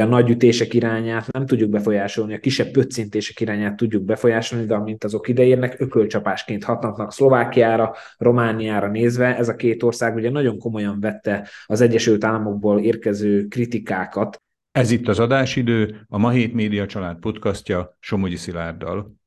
a nagy ütések irányát nem tudjuk befolyásolni, a kisebb pöccintések irányát tudjuk befolyásolni, de amint azok ideérnek, ökölcsapásként hatnak Szlovákiára, Romániára nézve. Ez a két ország ugye nagyon komolyan vette az Egyesült Államokból érkező kritikákat. Ez itt az adásidő, a Ma Hét Média Család podcastja Somogyi Szilárddal.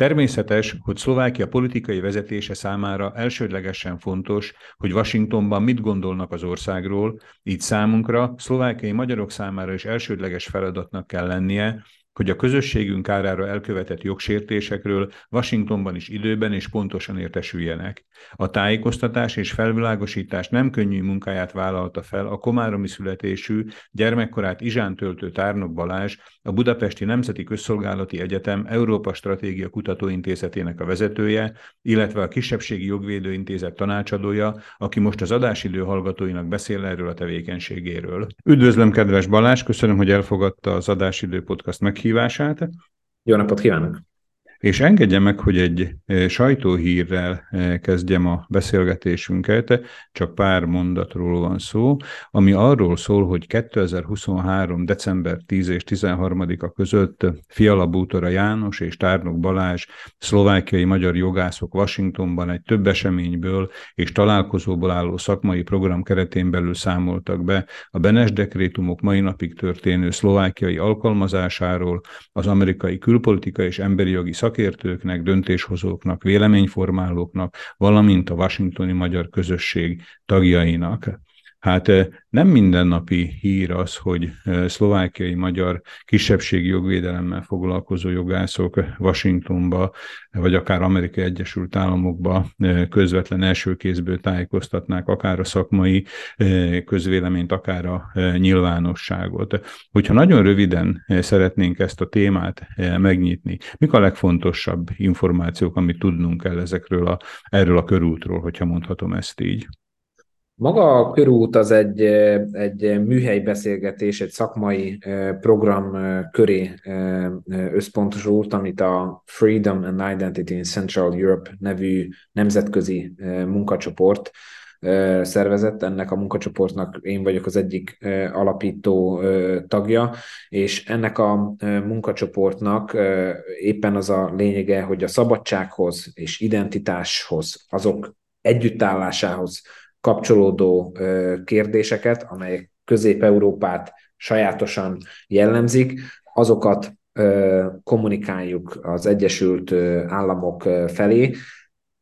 Természetes, hogy Szlovákia politikai vezetése számára elsődlegesen fontos, hogy Washingtonban mit gondolnak az országról, így számunkra, szlovákiai magyarok számára is elsődleges feladatnak kell lennie, hogy a közösségünk árára elkövetett jogsértésekről Washingtonban is időben és pontosan értesüljenek. A tájékoztatás és felvilágosítás nem könnyű munkáját vállalta fel a komáromi születésű, gyermekkorát Izsán töltő Tárnok Balázs, a Budapesti Nemzeti Közszolgálati Egyetem Európa Stratégia Kutatóintézetének a vezetője, illetve a Kisebbségi Jogvédő Intézet tanácsadója, aki most az adásidő hallgatóinak beszél erről a tevékenységéről. Üdvözlöm, kedves Balázs, köszönöm, hogy elfogadta az adásidő podcast meghívását. Jó napot kívánok! És engedje meg, hogy egy e, sajtóhírrel e, kezdjem a beszélgetésünket, csak pár mondatról van szó, ami arról szól, hogy 2023. december 10 és 13-a között Fiala Bútora János és Tárnok Balázs szlovákiai magyar jogászok Washingtonban egy több eseményből és találkozóból álló szakmai program keretén belül számoltak be a Benes dekrétumok mai napig történő szlovákiai alkalmazásáról, az amerikai külpolitika és emberi jogi szak szakértőknek, döntéshozóknak, véleményformálóknak, valamint a washingtoni magyar közösség tagjainak. Hát nem mindennapi hír az, hogy szlovákiai magyar kisebbségi jogvédelemmel foglalkozó jogászok Washingtonba, vagy akár Amerikai Egyesült Államokba közvetlen első kézből tájékoztatnák akár a szakmai közvéleményt, akár a nyilvánosságot. Hogyha nagyon röviden szeretnénk ezt a témát megnyitni, mik a legfontosabb információk, amit tudnunk kell ezekről a, erről a körútról, hogyha mondhatom ezt így? Maga a körút az egy, egy műhely beszélgetés, egy szakmai program köré összpontosult, amit a Freedom and Identity in Central Europe nevű nemzetközi munkacsoport szervezett. Ennek a munkacsoportnak én vagyok az egyik alapító tagja, és ennek a munkacsoportnak éppen az a lényege, hogy a szabadsághoz és identitáshoz, azok együttállásához kapcsolódó kérdéseket, amelyek Közép-Európát sajátosan jellemzik, azokat kommunikáljuk az Egyesült Államok felé.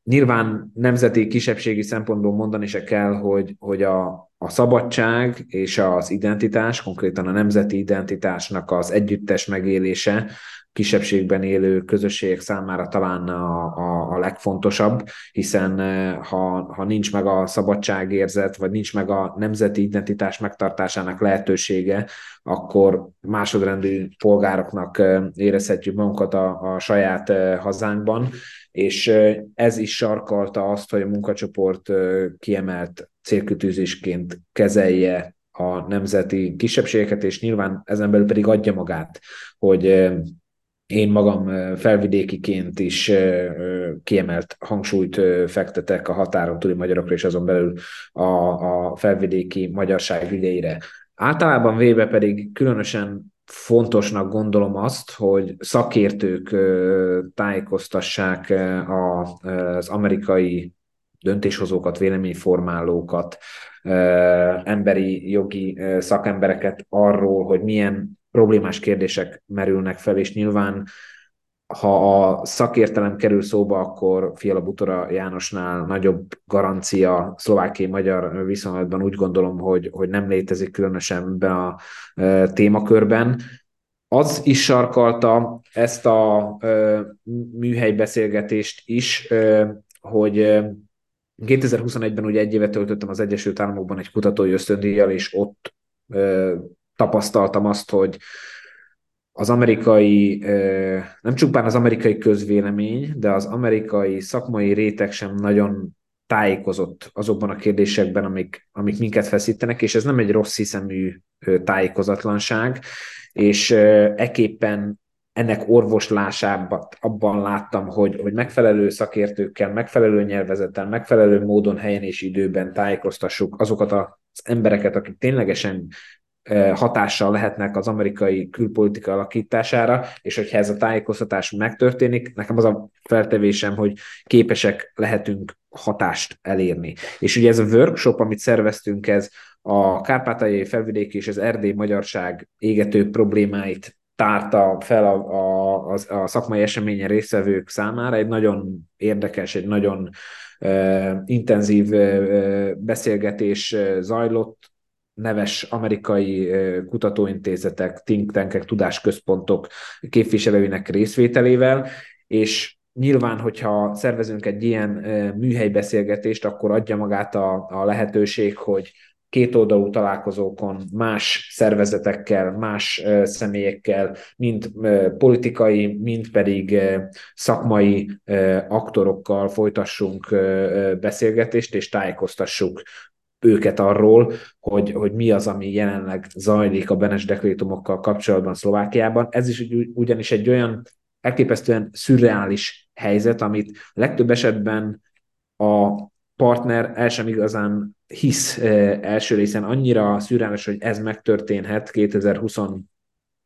Nyilván nemzeti kisebbségi szempontból mondani se kell, hogy, hogy a, a szabadság és az identitás, konkrétan a nemzeti identitásnak az együttes megélése kisebbségben élő közösségek számára talán a, a, a legfontosabb, hiszen eh, ha, ha nincs meg a szabadságérzet, vagy nincs meg a nemzeti identitás megtartásának lehetősége, akkor másodrendű polgároknak eh, érezhetjük magunkat a, a saját eh, hazánkban, és ez is sarkalta azt, hogy a munkacsoport kiemelt célkütőzésként kezelje a nemzeti kisebbségeket, és nyilván ezen belül pedig adja magát, hogy én magam felvidékiként is kiemelt hangsúlyt fektetek a határon túli magyarokra, és azon belül a, a felvidéki magyarság ügyeire. Általában véve pedig különösen fontosnak gondolom azt, hogy szakértők tájékoztassák az amerikai döntéshozókat, véleményformálókat, emberi jogi szakembereket arról, hogy milyen problémás kérdések merülnek fel, és nyilván ha a szakértelem kerül szóba, akkor Fiala Butora Jánosnál nagyobb garancia szlovákiai-magyar viszonylatban úgy gondolom, hogy, hogy nem létezik különösen ebben a e, témakörben. Az is sarkalta ezt a e, műhely beszélgetést is, e, hogy 2021-ben ugye egy évet töltöttem az Egyesült Államokban egy kutatói ösztöndíjjal, és ott tapasztaltam azt, hogy az amerikai, nem csupán az amerikai közvélemény, de az amerikai szakmai réteg sem nagyon tájékozott azokban a kérdésekben, amik, amik minket feszítenek, és ez nem egy rossz hiszemű tájékozatlanság, és eképpen ennek orvoslásában abban láttam, hogy, hogy megfelelő szakértőkkel, megfelelő nyelvezettel, megfelelő módon, helyen és időben tájékoztassuk azokat az embereket, akik ténylegesen hatással lehetnek az amerikai külpolitika alakítására, és hogyha ez a tájékoztatás megtörténik, nekem az a feltevésem, hogy képesek lehetünk hatást elérni. És ugye ez a workshop, amit szerveztünk, ez a kárpátaljai felvidéki és az erdély magyarság égető problémáit tárta fel a, a, a, a szakmai eseményen résztvevők számára. Egy nagyon érdekes, egy nagyon uh, intenzív uh, beszélgetés zajlott, neves amerikai kutatóintézetek, think tankek, tudásközpontok képviselőinek részvételével, és nyilván, hogyha szervezünk egy ilyen műhelybeszélgetést, akkor adja magát a, a lehetőség, hogy kétoldalú találkozókon más szervezetekkel, más személyekkel, mind politikai, mind pedig szakmai aktorokkal folytassunk beszélgetést, és tájékoztassuk őket arról, hogy, hogy mi az, ami jelenleg zajlik a Benes dekrétumokkal kapcsolatban Szlovákiában. Ez is ugyanis egy olyan elképesztően szürreális helyzet, amit legtöbb esetben a partner el sem igazán hisz első részen annyira szürreális, hogy ez megtörténhet 2023-ban,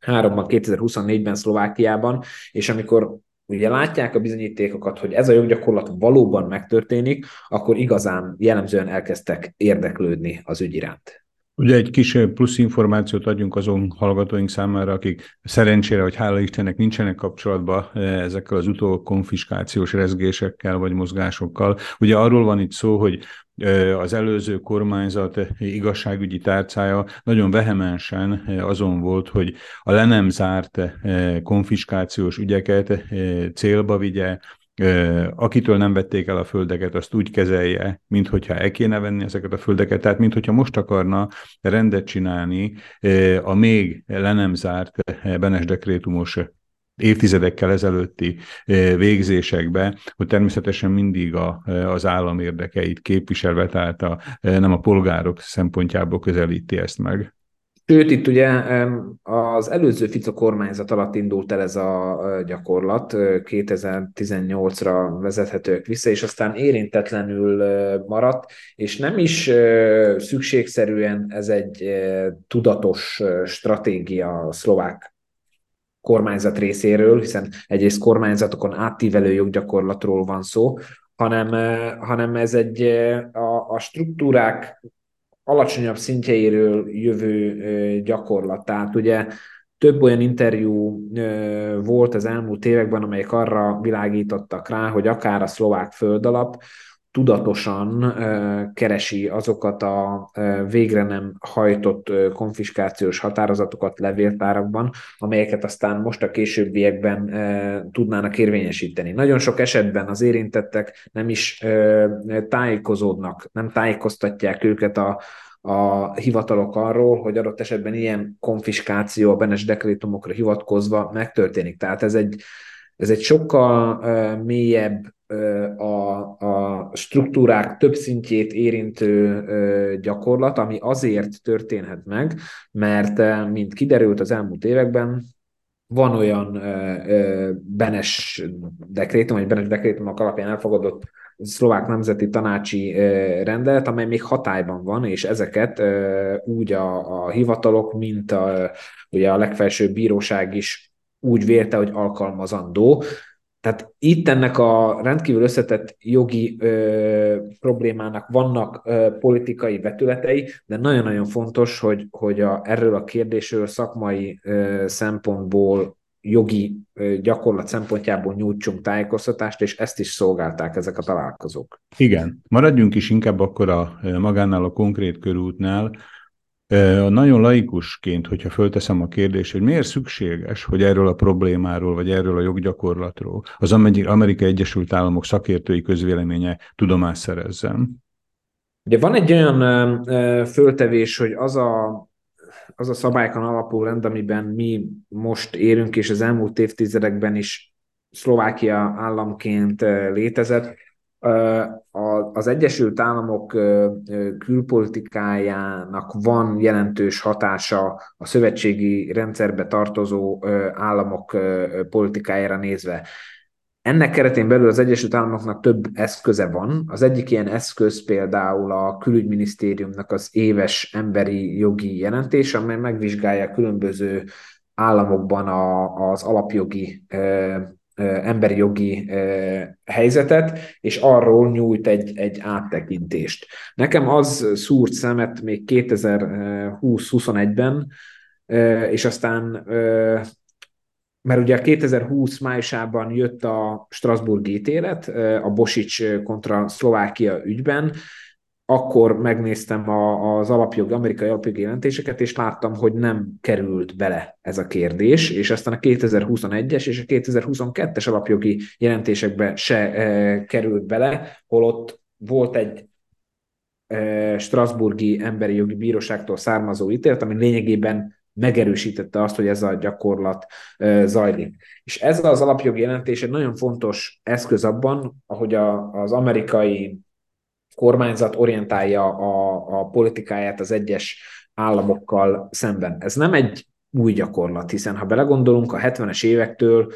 2024-ben Szlovákiában, és amikor ugye látják a bizonyítékokat, hogy ez a joggyakorlat valóban megtörténik, akkor igazán jellemzően elkezdtek érdeklődni az ügy iránt. Ugye egy kis plusz információt adjunk azon hallgatóink számára, akik szerencsére, hogy hála Istennek nincsenek kapcsolatban ezekkel az utókonfiskációs rezgésekkel vagy mozgásokkal. Ugye arról van itt szó, hogy az előző kormányzat igazságügyi tárcája nagyon vehemensen azon volt, hogy a le nem zárt konfiskációs ügyeket célba vigye, akitől nem vették el a földeket, azt úgy kezelje, mint hogyha el kéne venni ezeket a földeket, tehát mint hogyha most akarna rendet csinálni a még le nem zárt Benes dekrétumos évtizedekkel ezelőtti végzésekbe, hogy természetesen mindig a, az állam érdekeit képviselve, tehát a, nem a polgárok szempontjából közelíti ezt meg. Sőt, itt ugye az előző Fico kormányzat alatt indult el ez a gyakorlat, 2018-ra vezethetőek vissza, és aztán érintetlenül maradt, és nem is szükségszerűen ez egy tudatos stratégia a szlovák kormányzat részéről, hiszen egyrészt kormányzatokon átívelő joggyakorlatról van szó, hanem, hanem ez egy a, a struktúrák alacsonyabb szintjeiről jövő gyakorlat. Tehát ugye több olyan interjú volt az elmúlt években, amelyek arra világítottak rá, hogy akár a szlovák földalap, tudatosan keresi azokat a végre nem hajtott konfiskációs határozatokat levéltárakban, amelyeket aztán most a későbbiekben tudnának érvényesíteni. Nagyon sok esetben az érintettek nem is tájékozódnak, nem tájékoztatják őket a, a hivatalok arról, hogy adott esetben ilyen konfiskáció a benes dekrétumokra hivatkozva megtörténik. Tehát ez egy, ez egy sokkal mélyebb a, a struktúrák több szintjét érintő gyakorlat, ami azért történhet meg, mert, mint kiderült az elmúlt években, van olyan benes dekrétum, vagy benes dekrétumok alapján elfogadott szlovák nemzeti tanácsi rendelet, amely még hatályban van, és ezeket úgy a, a hivatalok, mint a, ugye a legfelsőbb bíróság is úgy vélte, hogy alkalmazandó. Tehát itt ennek a rendkívül összetett jogi ö, problémának vannak ö, politikai vetületei, de nagyon-nagyon fontos, hogy, hogy a, erről a kérdésről szakmai ö, szempontból, jogi gyakorlat szempontjából nyújtsunk tájékoztatást, és ezt is szolgálták ezek a találkozók. Igen, maradjunk is inkább akkor a magánál a konkrét körútnál, nagyon laikusként, hogyha fölteszem a kérdést, hogy miért szükséges, hogy erről a problémáról, vagy erről a joggyakorlatról az Amerikai Egyesült Államok szakértői közvéleménye tudomást szerezzen? Ugye van egy olyan föltevés, hogy az a, az a szabályokon alapuló rend, amiben mi most érünk, és az elmúlt évtizedekben is Szlovákia államként létezett, az Egyesült Államok külpolitikájának van jelentős hatása a szövetségi rendszerbe tartozó államok politikájára nézve. ennek keretén belül az Egyesült Államoknak több eszköze van. Az egyik ilyen eszköz például a külügyminisztériumnak az éves emberi jogi jelentés, amely megvizsgálja különböző államokban a, az alapjogi emberi jogi helyzetet, és arról nyújt egy, egy áttekintést. Nekem az szúrt szemet még 2020-21-ben, és aztán mert ugye 2020 májusában jött a Strasbourg ítélet a Bosics kontra Szlovákia ügyben, akkor megnéztem a, az alapjog, amerikai alapjogi jelentéseket, és láttam, hogy nem került bele ez a kérdés, és aztán a 2021-es és a 2022-es alapjogi jelentésekbe se e, került bele, holott volt egy e, Strasburgi Emberi Jogi Bíróságtól származó ítélet, ami lényegében megerősítette azt, hogy ez a gyakorlat e, zajlik. És ez az alapjogi jelentés egy nagyon fontos eszköz abban, ahogy a, az amerikai kormányzat orientálja a, a politikáját az egyes államokkal szemben. Ez nem egy új gyakorlat, hiszen ha belegondolunk, a 70-es évektől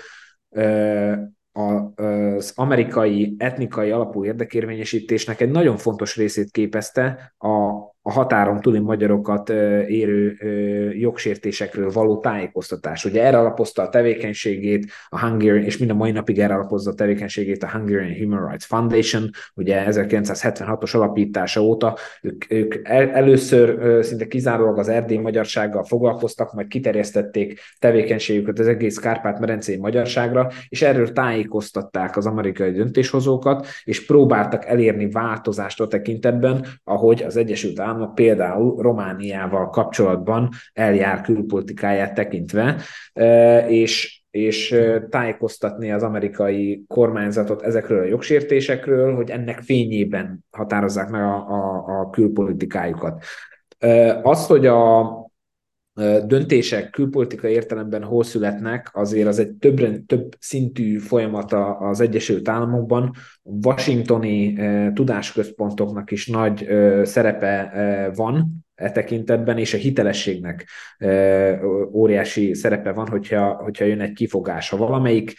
az amerikai etnikai alapú érdekérvényesítésnek egy nagyon fontos részét képezte a a határon túli magyarokat érő jogsértésekről való tájékoztatás. Ugye erre alapozta a tevékenységét a Hungarian, és mind a mai napig erre alapozza a tevékenységét a Hungarian Human Rights Foundation, ugye 1976-os alapítása óta ők, ők el, először szinte kizárólag az erdély magyarsággal foglalkoztak, majd kiterjesztették tevékenységüket az egész Kárpát-medencei magyarságra, és erről tájékoztatták az amerikai döntéshozókat, és próbáltak elérni változást a tekintetben, ahogy az Egyesült Államok államok például Romániával kapcsolatban eljár külpolitikáját tekintve, és és tájékoztatni az amerikai kormányzatot ezekről a jogsértésekről, hogy ennek fényében határozzák meg a, a, a külpolitikájukat. Az, hogy a döntések külpolitikai értelemben hol születnek, azért az egy több, több szintű folyamat az Egyesült Államokban. Washingtoni tudásközpontoknak is nagy szerepe van e tekintetben, és a hitelességnek óriási szerepe van, hogyha, hogyha jön egy kifogás. Ha valamelyik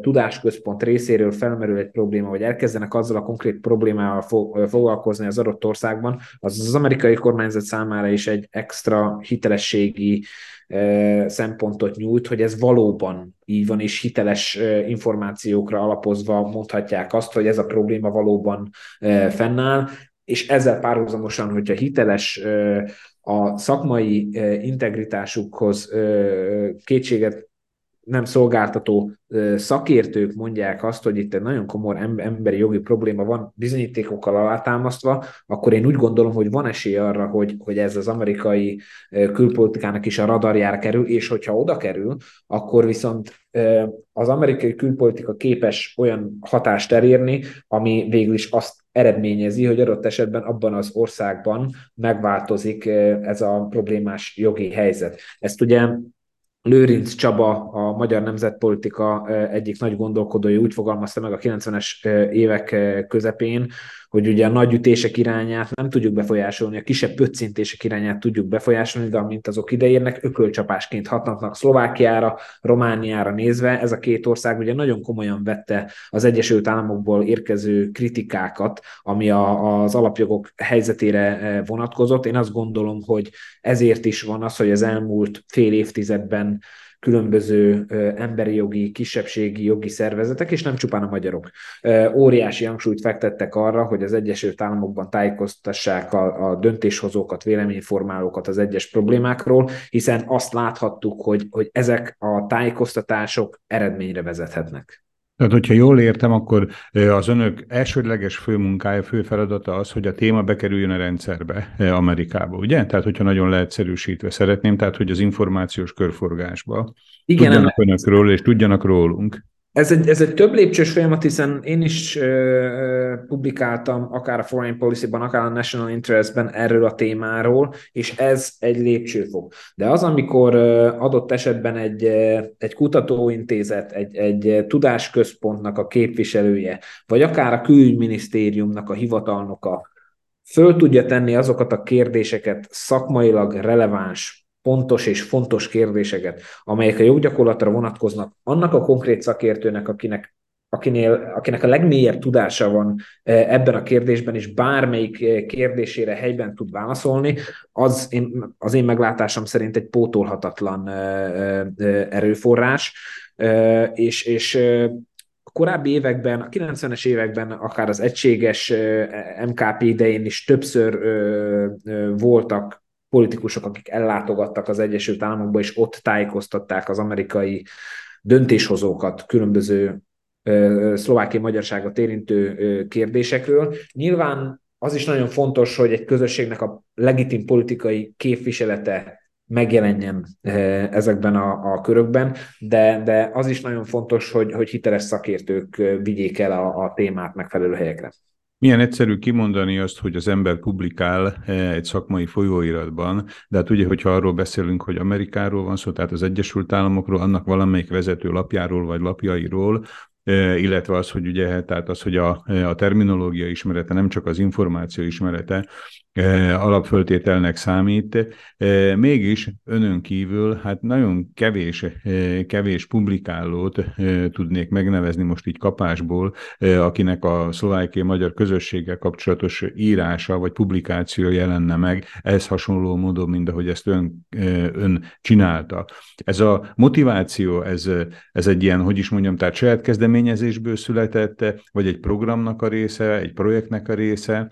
tudásközpont részéről felmerül egy probléma, vagy elkezdenek azzal a konkrét problémával foglalkozni az adott országban, az az amerikai kormányzat számára is egy extra hitelességi szempontot nyújt, hogy ez valóban így van, és hiteles információkra alapozva mondhatják azt, hogy ez a probléma valóban fennáll, és ezzel párhuzamosan, hogyha hiteles a szakmai integritásukhoz kétséget nem szolgáltató szakértők mondják azt, hogy itt egy nagyon komoly emberi jogi probléma van bizonyítékokkal alátámasztva, akkor én úgy gondolom, hogy van esély arra, hogy, hogy ez az amerikai külpolitikának is a radarjára kerül, és hogyha oda kerül, akkor viszont az amerikai külpolitika képes olyan hatást elérni, ami végül is azt eredményezi, hogy adott esetben abban az országban megváltozik ez a problémás jogi helyzet. Ezt ugye Lőrinc Csaba, a magyar nemzetpolitika egyik nagy gondolkodója úgy fogalmazta meg a 90-es évek közepén, hogy ugye a nagy ütések irányát nem tudjuk befolyásolni, a kisebb pöccintések irányát tudjuk befolyásolni, de amint azok ideérnek, ökölcsapásként hatnak Szlovákiára, Romániára nézve. Ez a két ország ugye nagyon komolyan vette az Egyesült Államokból érkező kritikákat, ami a, az alapjogok helyzetére vonatkozott. Én azt gondolom, hogy ezért is van az, hogy az elmúlt fél évtizedben különböző emberi jogi, kisebbségi jogi szervezetek, és nem csupán a magyarok. Óriási hangsúlyt fektettek arra, hogy az Egyesült Államokban tájékoztassák a, a döntéshozókat, véleményformálókat az egyes problémákról, hiszen azt láthattuk, hogy, hogy ezek a tájékoztatások eredményre vezethetnek. Tehát, hogyha jól értem, akkor az önök elsődleges főmunkája, fő feladata az, hogy a téma bekerüljön a rendszerbe Amerikába, ugye? Tehát, hogyha nagyon leegyszerűsítve szeretném, tehát, hogy az információs körforgásba Igen, tudjanak önökről, és tudjanak rólunk. Ez egy, ez egy több lépcsős folyamat, hiszen én is uh, publikáltam akár a Foreign Policy-ban, akár a National Interest-ben erről a témáról, és ez egy lépcsőfok. De az, amikor uh, adott esetben egy, egy kutatóintézet, egy, egy tudásközpontnak a képviselője, vagy akár a külügyminisztériumnak a hivatalnoka föl tudja tenni azokat a kérdéseket szakmailag releváns pontos és fontos kérdéseket, amelyek a joggyakorlatra vonatkoznak annak a konkrét szakértőnek, akinek akinél, akinek a legmélyebb tudása van ebben a kérdésben, és bármelyik kérdésére helyben tud válaszolni, az én, az én meglátásom szerint egy pótolhatatlan erőforrás, és, és a korábbi években, a 90-es években, akár az egységes MKP idején is többször voltak politikusok, akik ellátogattak az Egyesült Államokba, és ott tájékoztatták az amerikai döntéshozókat különböző szlovákiai magyarságot érintő kérdésekről. Nyilván az is nagyon fontos, hogy egy közösségnek a legitim politikai képviselete megjelenjen ezekben a, a körökben, de, de az is nagyon fontos, hogy, hogy hiteles szakértők vigyék el a, a témát megfelelő helyekre. Milyen egyszerű kimondani azt, hogy az ember publikál egy szakmai folyóiratban, de hát ugye, hogyha arról beszélünk, hogy Amerikáról van szó, tehát az Egyesült Államokról, annak valamelyik vezető lapjáról vagy lapjairól, illetve az, hogy ugye, tehát az, hogy a, a terminológia ismerete nem csak az információ ismerete alapföltételnek számít, mégis önön kívül hát nagyon kevés, kevés publikálót tudnék megnevezni most így kapásból, akinek a szlovákiai magyar közösséggel kapcsolatos írása vagy publikáció jelenne meg, ez hasonló módon, mint ahogy ezt ön, ön csinálta. Ez a motiváció, ez, ez egy ilyen, hogy is mondjam, tehát saját kezdeményezés, kezdeményezésből született, vagy egy programnak a része, egy projektnek a része?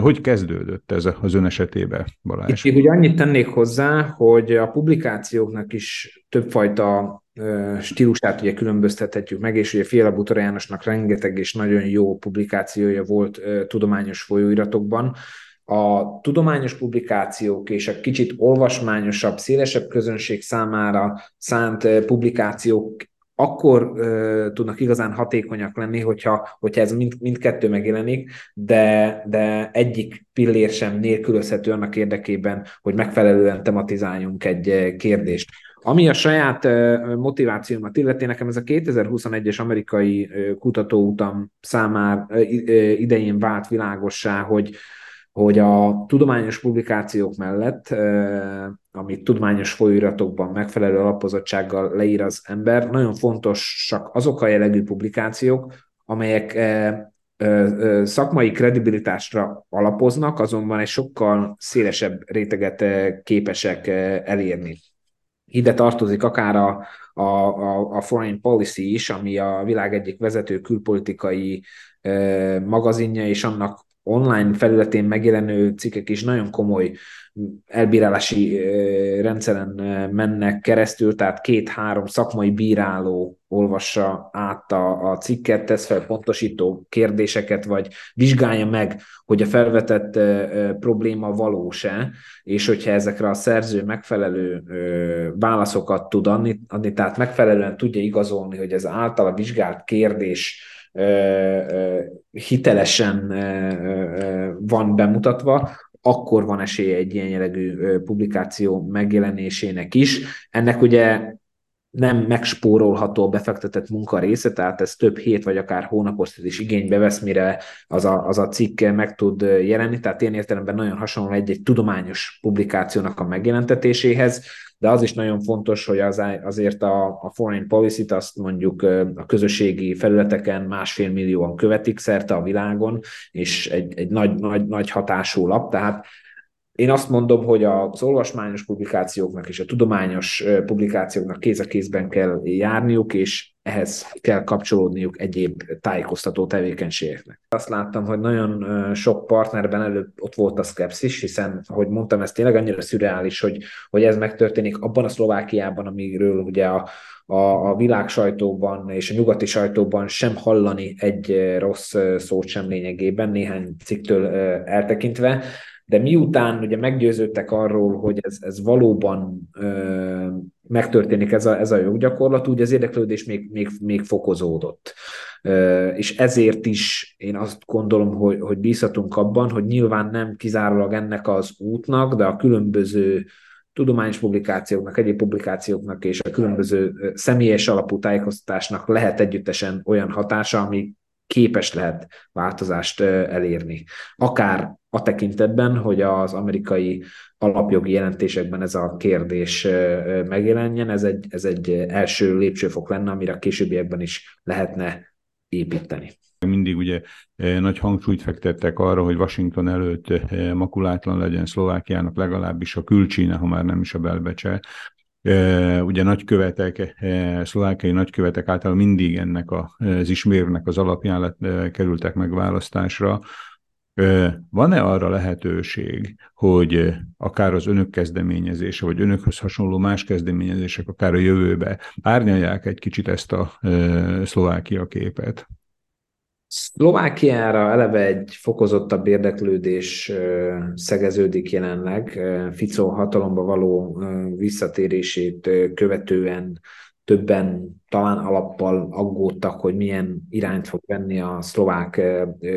Hogy kezdődött ez az ön esetében, Balázs? Itt ugye annyit tennék hozzá, hogy a publikációknak is többfajta stílusát ugye különböztethetjük meg, és ugye Fiala Butora Jánosnak rengeteg és nagyon jó publikációja volt tudományos folyóiratokban. A tudományos publikációk és a kicsit olvasmányosabb, szélesebb közönség számára szánt publikációk akkor uh, tudnak igazán hatékonyak lenni, hogyha, hogyha ez mind, mindkettő megjelenik, de, de egyik pillér sem nélkülözhető annak érdekében, hogy megfelelően tematizáljunk egy kérdést. Ami a saját motivációmat illeti, nekem ez a 2021-es amerikai kutatóutam számára idején vált világossá, hogy, hogy a tudományos publikációk mellett, amit tudományos folyóiratokban megfelelő alapozottsággal leír az ember, nagyon fontosak azok a jellegű publikációk, amelyek szakmai kredibilitásra alapoznak, azonban egy sokkal szélesebb réteget képesek elérni. Ide tartozik akár a, a, a, Foreign Policy is, ami a világ egyik vezető külpolitikai magazinja, és annak online felületén megjelenő cikkek is nagyon komoly elbírálási rendszeren mennek keresztül, tehát két-három szakmai bíráló olvassa át a, a cikket, tesz fel pontosító kérdéseket, vagy vizsgálja meg, hogy a felvetett probléma valós-e, és hogyha ezekre a szerző megfelelő válaszokat tud adni, adni tehát megfelelően tudja igazolni, hogy ez általa vizsgált kérdés hitelesen van bemutatva, akkor van esélye egy ilyen jellegű publikáció megjelenésének is. Ennek ugye nem megspórolható a befektetett munka része, tehát ez több hét vagy akár hónapos is igénybe vesz, mire az a, az a cikk meg tud jelenni, tehát ilyen értelemben nagyon hasonló egy-egy tudományos publikációnak a megjelentetéséhez, de az is nagyon fontos, hogy az, azért a, a foreign policy-t azt mondjuk a közösségi felületeken másfél millióan követik szerte a világon, és egy, egy nagy, nagy, nagy hatású lap, tehát én azt mondom, hogy az olvasmányos publikációknak és a tudományos publikációknak kéz a kézben kell járniuk, és ehhez kell kapcsolódniuk egyéb tájékoztató tevékenységeknek. Azt láttam, hogy nagyon sok partnerben előbb ott volt a szkepszis, hiszen, ahogy mondtam, ez tényleg annyira szürreális, hogy, hogy ez megtörténik abban a Szlovákiában, amiről ugye a, a, a világ sajtóban és a nyugati sajtóban sem hallani egy rossz szót sem lényegében, néhány cikktől eltekintve de miután ugye meggyőződtek arról, hogy ez, ez valóban ö, megtörténik ez a, ez a joggyakorlat, úgy az érdeklődés még, még, még fokozódott. Ö, és ezért is én azt gondolom, hogy, hogy bízhatunk abban, hogy nyilván nem kizárólag ennek az útnak, de a különböző tudományos publikációknak, egyéb publikációknak és a különböző személyes alapú tájékoztatásnak lehet együttesen olyan hatása, ami képes lehet változást elérni. Akár a tekintetben, hogy az amerikai alapjogi jelentésekben ez a kérdés megjelenjen, ez egy, ez egy első lépcsőfok lenne, amire a későbbiekben is lehetne építeni. Mindig ugye nagy hangsúlyt fektettek arra, hogy Washington előtt makulátlan legyen Szlovákiának legalábbis a külcsíne, ha már nem is a belbecse. Ugye nagykövetek, szlovákiai nagykövetek által mindig ennek az ismérvnek az alapján lett, kerültek megválasztásra. Van-e arra lehetőség, hogy akár az önök kezdeményezése, vagy önökhöz hasonló más kezdeményezések akár a jövőbe árnyalják egy kicsit ezt a Szlovákia képet? Szlovákiára eleve egy fokozottabb érdeklődés szegeződik jelenleg. Fico hatalomba való visszatérését követően többen talán alappal aggódtak, hogy milyen irányt fog venni a szlovák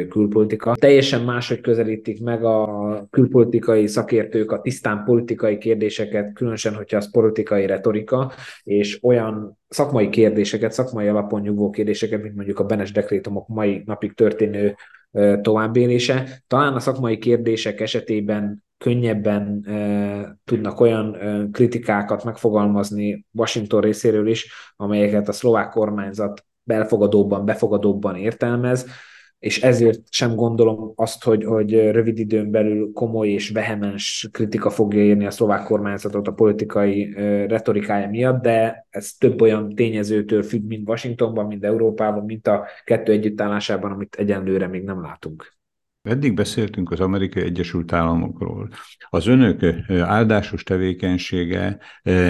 külpolitika. Teljesen máshogy közelítik meg a külpolitikai szakértők a tisztán politikai kérdéseket, különösen, hogyha az politikai retorika, és olyan szakmai kérdéseket, szakmai alapon nyugvó kérdéseket, mint mondjuk a Benes dekrétumok mai napig történő továbbélése. Talán a szakmai kérdések esetében könnyebben e, tudnak olyan e, kritikákat megfogalmazni Washington részéről is, amelyeket a szlovák kormányzat belfogadóbban, befogadóbban értelmez, és ezért sem gondolom azt, hogy, hogy rövid időn belül komoly és vehemens kritika fogja érni a szlovák kormányzatot a politikai retorikája miatt, de ez több olyan tényezőtől függ, mind Washingtonban, mind Európában, mint a kettő együttállásában, amit egyenlőre még nem látunk. Eddig beszéltünk az Amerikai Egyesült Államokról. Az önök áldásos tevékenysége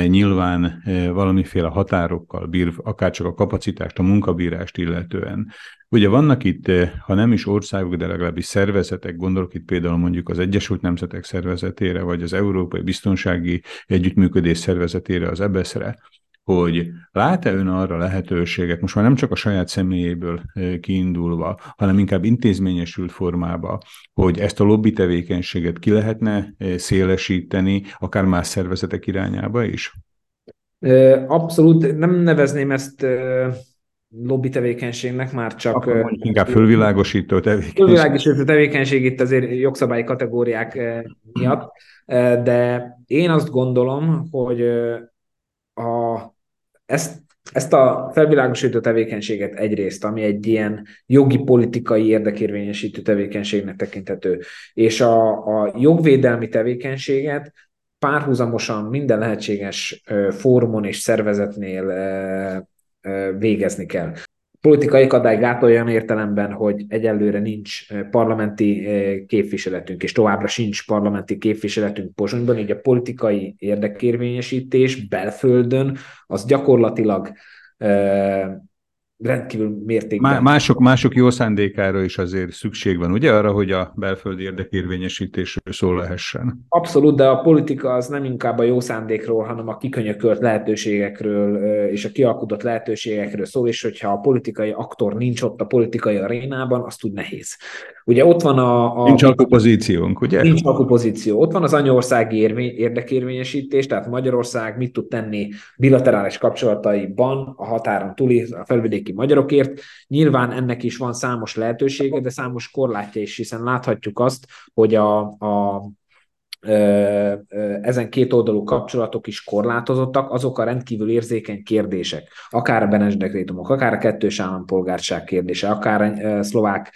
nyilván valamiféle határokkal bír, akár csak a kapacitást, a munkabírást illetően. Ugye vannak itt, ha nem is országok, de legalábbis szervezetek, gondolok itt például mondjuk az Egyesült Nemzetek Szervezetére, vagy az Európai Biztonsági Együttműködés Szervezetére, az EBESZ-re, hogy lát-e ön arra lehetőséget, most már nem csak a saját személyéből kiindulva, hanem inkább intézményesült formába, hogy ezt a lobby tevékenységet ki lehetne szélesíteni, akár más szervezetek irányába is? Abszolút nem nevezném ezt lobby tevékenységnek, már csak... Akkor mondjuk inkább fölvilágosító tevékenység. Fölvilágosító tevékenység itt azért jogszabályi kategóriák miatt, de én azt gondolom, hogy a ezt, ezt a felvilágosító tevékenységet egyrészt, ami egy ilyen jogi politikai érdekérvényesítő tevékenységnek tekinthető, és a, a jogvédelmi tevékenységet párhuzamosan minden lehetséges fórumon és szervezetnél végezni kell politikai akadály gátolja olyan értelemben, hogy egyelőre nincs eh, parlamenti eh, képviseletünk, és továbbra sincs parlamenti képviseletünk Pozsonyban, így a politikai érdekérvényesítés belföldön az gyakorlatilag eh, rendkívül mértékben. Mások, mások jó szándékára is azért szükség van, ugye arra, hogy a belföldi érdekérvényesítésről szól lehessen? Abszolút, de a politika az nem inkább a jó szándékról, hanem a kikönyökölt lehetőségekről és a kialkudott lehetőségekről szól, és hogyha a politikai aktor nincs ott a politikai arénában, az tud nehéz. Ugye ott van a... a nincs alkupozíciónk, ugye? Nincs alkupozíció. Ott van az anyországi érvény, érdekérvényesítés, tehát Magyarország mit tud tenni bilaterális kapcsolataiban a határon túli, a felvidéki magyarokért. Nyilván ennek is van számos lehetősége, de számos korlátja is, hiszen láthatjuk azt, hogy a, a ezen két oldalú kapcsolatok is korlátozottak, azok a rendkívül érzékeny kérdések, akár a Benes dekrétumok, akár a kettős állampolgárság kérdése, akár a szlovák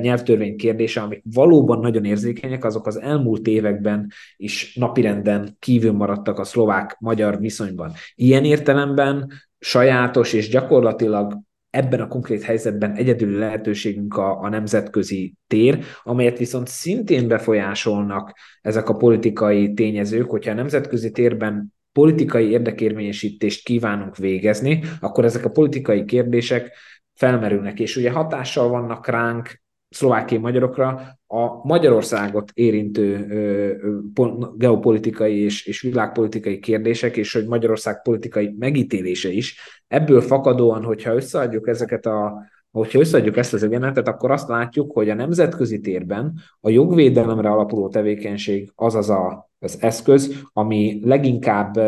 nyelvtörvény kérdése, amik valóban nagyon érzékenyek, azok az elmúlt években is napirenden kívül maradtak a szlovák-magyar viszonyban. Ilyen értelemben sajátos és gyakorlatilag ebben a konkrét helyzetben egyedüli lehetőségünk a, a nemzetközi tér, amelyet viszont szintén befolyásolnak ezek a politikai tényezők, hogyha a nemzetközi térben politikai érdekérvényesítést kívánunk végezni, akkor ezek a politikai kérdések felmerülnek, és ugye hatással vannak ránk szlovákiai magyarokra a Magyarországot érintő geopolitikai és, és világpolitikai kérdések, és hogy Magyarország politikai megítélése is. Ebből fakadóan, hogyha összeadjuk ezeket a hogyha összeadjuk ezt az ügenetet, akkor azt látjuk, hogy a nemzetközi térben a jogvédelemre alapuló tevékenység, azaz a az eszköz, ami leginkább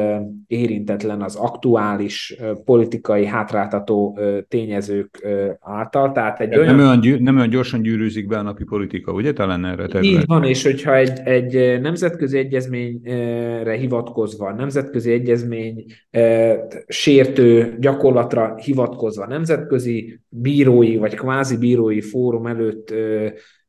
érintetlen az aktuális politikai hátráltató tényezők által. Tehát egy olyan... nem, olyan, gyű, nem olyan gyorsan gyűrűzik be a napi politika, ugye talán erre terület? Így van, és hogyha egy, egy nemzetközi egyezményre hivatkozva, nemzetközi egyezmény sértő gyakorlatra hivatkozva, nemzetközi bírói vagy kvázi bírói fórum előtt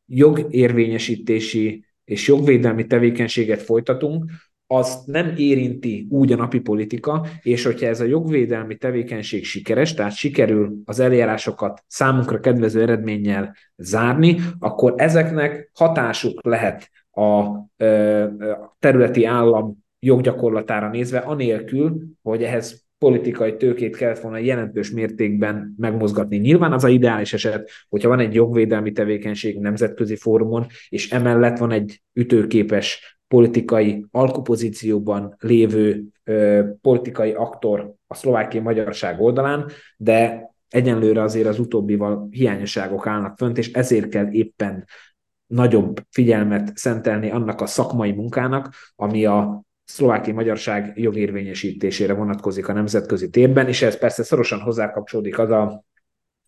jogérvényesítési és jogvédelmi tevékenységet folytatunk, azt nem érinti úgy a napi politika, és hogyha ez a jogvédelmi tevékenység sikeres, tehát sikerül az eljárásokat számunkra kedvező eredménnyel zárni, akkor ezeknek hatásuk lehet a területi állam joggyakorlatára nézve, anélkül, hogy ehhez politikai tőkét kellett volna jelentős mértékben megmozgatni. Nyilván az a ideális eset, hogyha van egy jogvédelmi tevékenység nemzetközi fórumon, és emellett van egy ütőképes politikai alkupozícióban lévő ö, politikai aktor a szlovákiai magyarság oldalán, de egyenlőre azért az utóbbival hiányosságok állnak fönt, és ezért kell éppen nagyobb figyelmet szentelni annak a szakmai munkának, ami a szlovákiai magyarság jogérvényesítésére vonatkozik a nemzetközi térben, és ez persze szorosan hozzákapcsolódik az a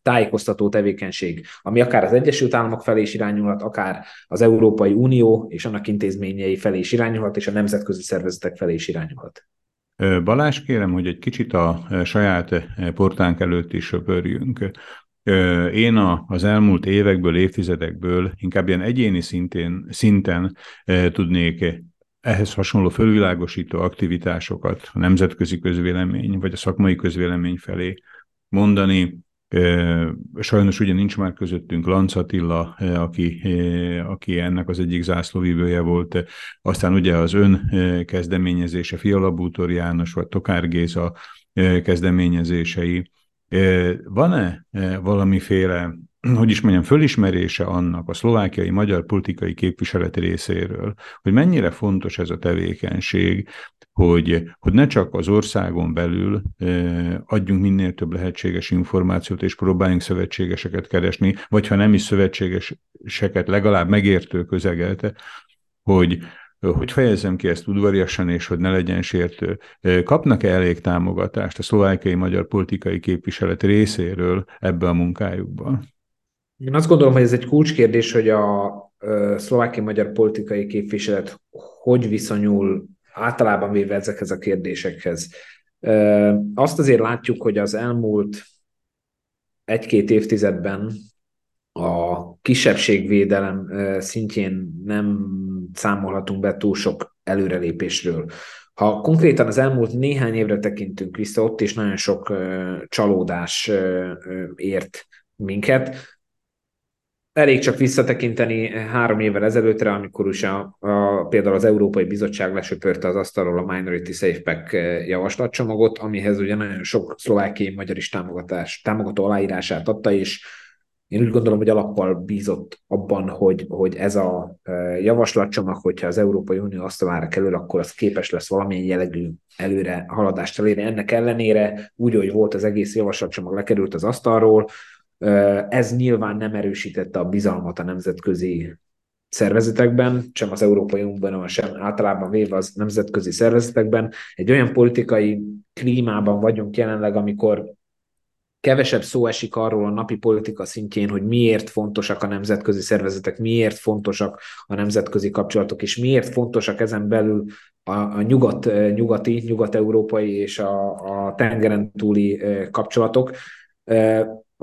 tájékoztató tevékenység, ami akár az Egyesült Államok felé is irányulhat, akár az Európai Unió és annak intézményei felé is irányulhat, és a nemzetközi szervezetek felé is irányulhat. Balázs, kérem, hogy egy kicsit a saját portánk előtt is söpörjünk. Én az elmúlt évekből, évtizedekből inkább ilyen egyéni szintén, szinten tudnék ehhez hasonló fölvilágosító aktivitásokat a nemzetközi közvélemény vagy a szakmai közvélemény felé mondani. Sajnos ugye nincs már közöttünk Lanc Attila, aki, aki ennek az egyik zászlóvívője volt. Aztán ugye az ön kezdeményezése, Fiala János vagy Tokár Géza kezdeményezései. Van-e valamiféle hogy is mondjam, fölismerése annak a szlovákiai magyar politikai képviselet részéről, hogy mennyire fontos ez a tevékenység, hogy, hogy ne csak az országon belül adjunk minél több lehetséges információt, és próbáljunk szövetségeseket keresni, vagy ha nem is szövetségeseket, legalább megértő közeget, hogy, hogy fejezzem ki ezt udvariasan, és hogy ne legyen sértő. Kapnak-e elég támogatást a szlovákiai magyar politikai képviselet részéről ebbe a munkájukban? Én azt gondolom, hogy ez egy kulcskérdés, hogy a szlovákiai magyar politikai képviselet hogy viszonyul általában véve ezekhez a kérdésekhez. Azt azért látjuk, hogy az elmúlt egy-két évtizedben a kisebbségvédelem szintjén nem számolhatunk be túl sok előrelépésről. Ha konkrétan az elmúlt néhány évre tekintünk vissza, ott is nagyon sok csalódás ért minket. Elég csak visszatekinteni három évvel ezelőttre, amikor is a, a, például az Európai Bizottság lesöpörte az asztalról a Minority Safe Pack eh, javaslatcsomagot, amihez ugye nagyon sok szlovákiai magyar is támogatás, támogató aláírását adta, és én úgy gondolom, hogy alappal bízott abban, hogy, hogy ez a eh, javaslatcsomag, hogyha az Európai Unió asztalára kerül, akkor az képes lesz valamilyen jellegű előre haladást elérni. Ennek ellenére úgy, hogy volt az egész javaslatcsomag lekerült az asztalról, ez nyilván nem erősítette a bizalmat a nemzetközi szervezetekben, sem az Európai Unióban, sem általában véve az nemzetközi szervezetekben. Egy olyan politikai klímában vagyunk jelenleg, amikor kevesebb szó esik arról a napi politika szintjén, hogy miért fontosak a nemzetközi szervezetek, miért fontosak a nemzetközi kapcsolatok, és miért fontosak ezen belül a, a nyugat, nyugati, nyugat-európai és a, a tengeren túli kapcsolatok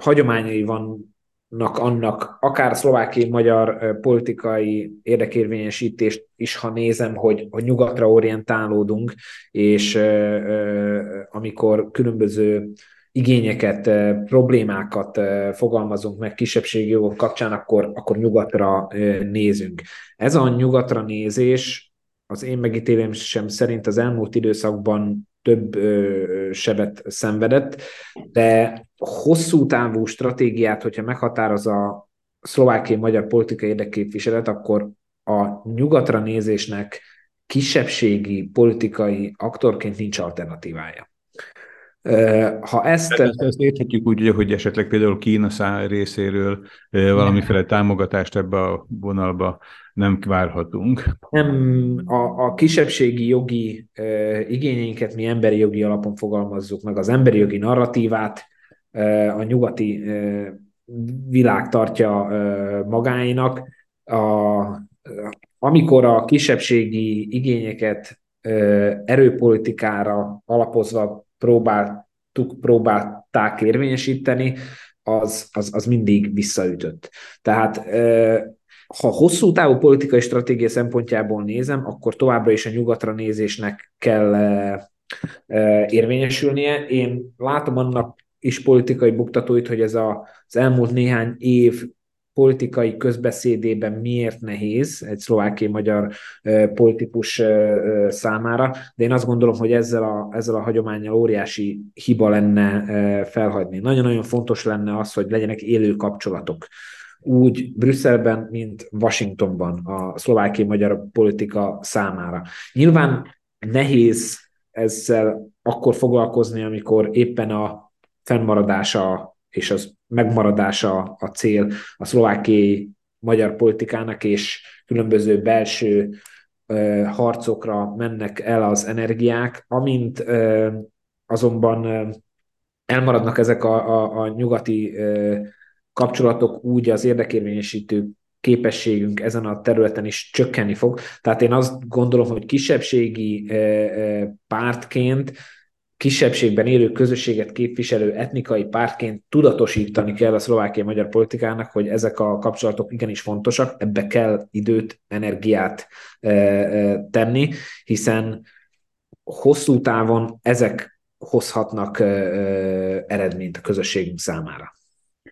hagyományai vannak annak, akár a szlovákiai magyar politikai érdekérvényesítést is, ha nézem, hogy, hogy nyugatra orientálódunk, és amikor különböző igényeket, problémákat fogalmazunk meg kisebbségi jogok kapcsán, akkor, akkor nyugatra nézünk. Ez a nyugatra nézés az én megítélésem szerint az elmúlt időszakban több sebet szenvedett, de hosszú távú stratégiát, hogyha meghatároz a szlovákiai magyar politikai érdekképviselet, akkor a nyugatra nézésnek kisebbségi politikai aktorként nincs alternatívája. Ha ezt... ezt, ezt érthetjük úgy, hogy esetleg például Kína száll részéről valamiféle támogatást ebbe a vonalba nem várhatunk. Nem, a, a kisebbségi jogi e, igényeinket mi emberi jogi alapon fogalmazzuk meg, az emberi jogi narratívát e, a nyugati e, világ tartja e, magáinak. A, amikor a kisebbségi igényeket erőpolitikára alapozva próbáltuk, próbálták érvényesíteni, az, az, az mindig visszaütött. Tehát ha hosszú távú politikai stratégia szempontjából nézem, akkor továbbra is a nyugatra nézésnek kell érvényesülnie. Én látom annak is politikai buktatóit, hogy ez a, az elmúlt néhány év politikai közbeszédében miért nehéz egy szlovákiai magyar politikus számára, de én azt gondolom, hogy ezzel a, ezzel a hagyományjal óriási hiba lenne felhagyni. Nagyon-nagyon fontos lenne az, hogy legyenek élő kapcsolatok úgy Brüsszelben, mint Washingtonban a szlovákiai magyar politika számára. Nyilván nehéz ezzel akkor foglalkozni, amikor éppen a fennmaradása és az megmaradása a cél a szlovákiai magyar politikának, és különböző belső ö, harcokra mennek el az energiák, amint ö, azonban ö, elmaradnak ezek a, a, a nyugati ö, kapcsolatok, úgy az érdekérvényesítő képességünk ezen a területen is csökkenni fog. Tehát én azt gondolom, hogy kisebbségi pártként kisebbségben élő közösséget képviselő etnikai pártként tudatosítani kell a szlovákiai magyar politikának, hogy ezek a kapcsolatok igenis fontosak, ebbe kell időt, energiát tenni, hiszen hosszú távon ezek hozhatnak eredményt a közösségünk számára.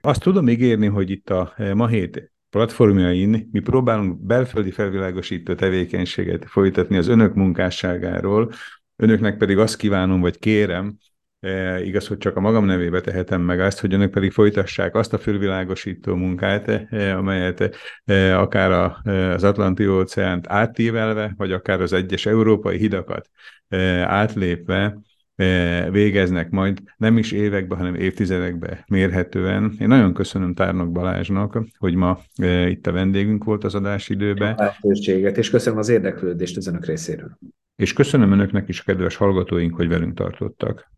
Azt tudom ígérni, hogy itt a ma hét platformjain mi próbálunk belföldi felvilágosító tevékenységet folytatni az önök munkásságáról, önöknek pedig azt kívánom, vagy kérem, eh, igaz, hogy csak a magam nevébe tehetem meg azt, hogy önök pedig folytassák azt a felvilágosító munkát, eh, amelyet eh, akár a, az Atlanti-óceánt átívelve, vagy akár az egyes európai hidakat átlépve E, végeznek majd nem is évekbe, hanem évtizedekbe mérhetően. Én nagyon köszönöm Tárnok Balázsnak, hogy ma e, itt a vendégünk volt az adásidőben. Lehetőséget, és köszönöm az érdeklődést az önök részéről. És köszönöm önöknek is, kedves hallgatóink, hogy velünk tartottak.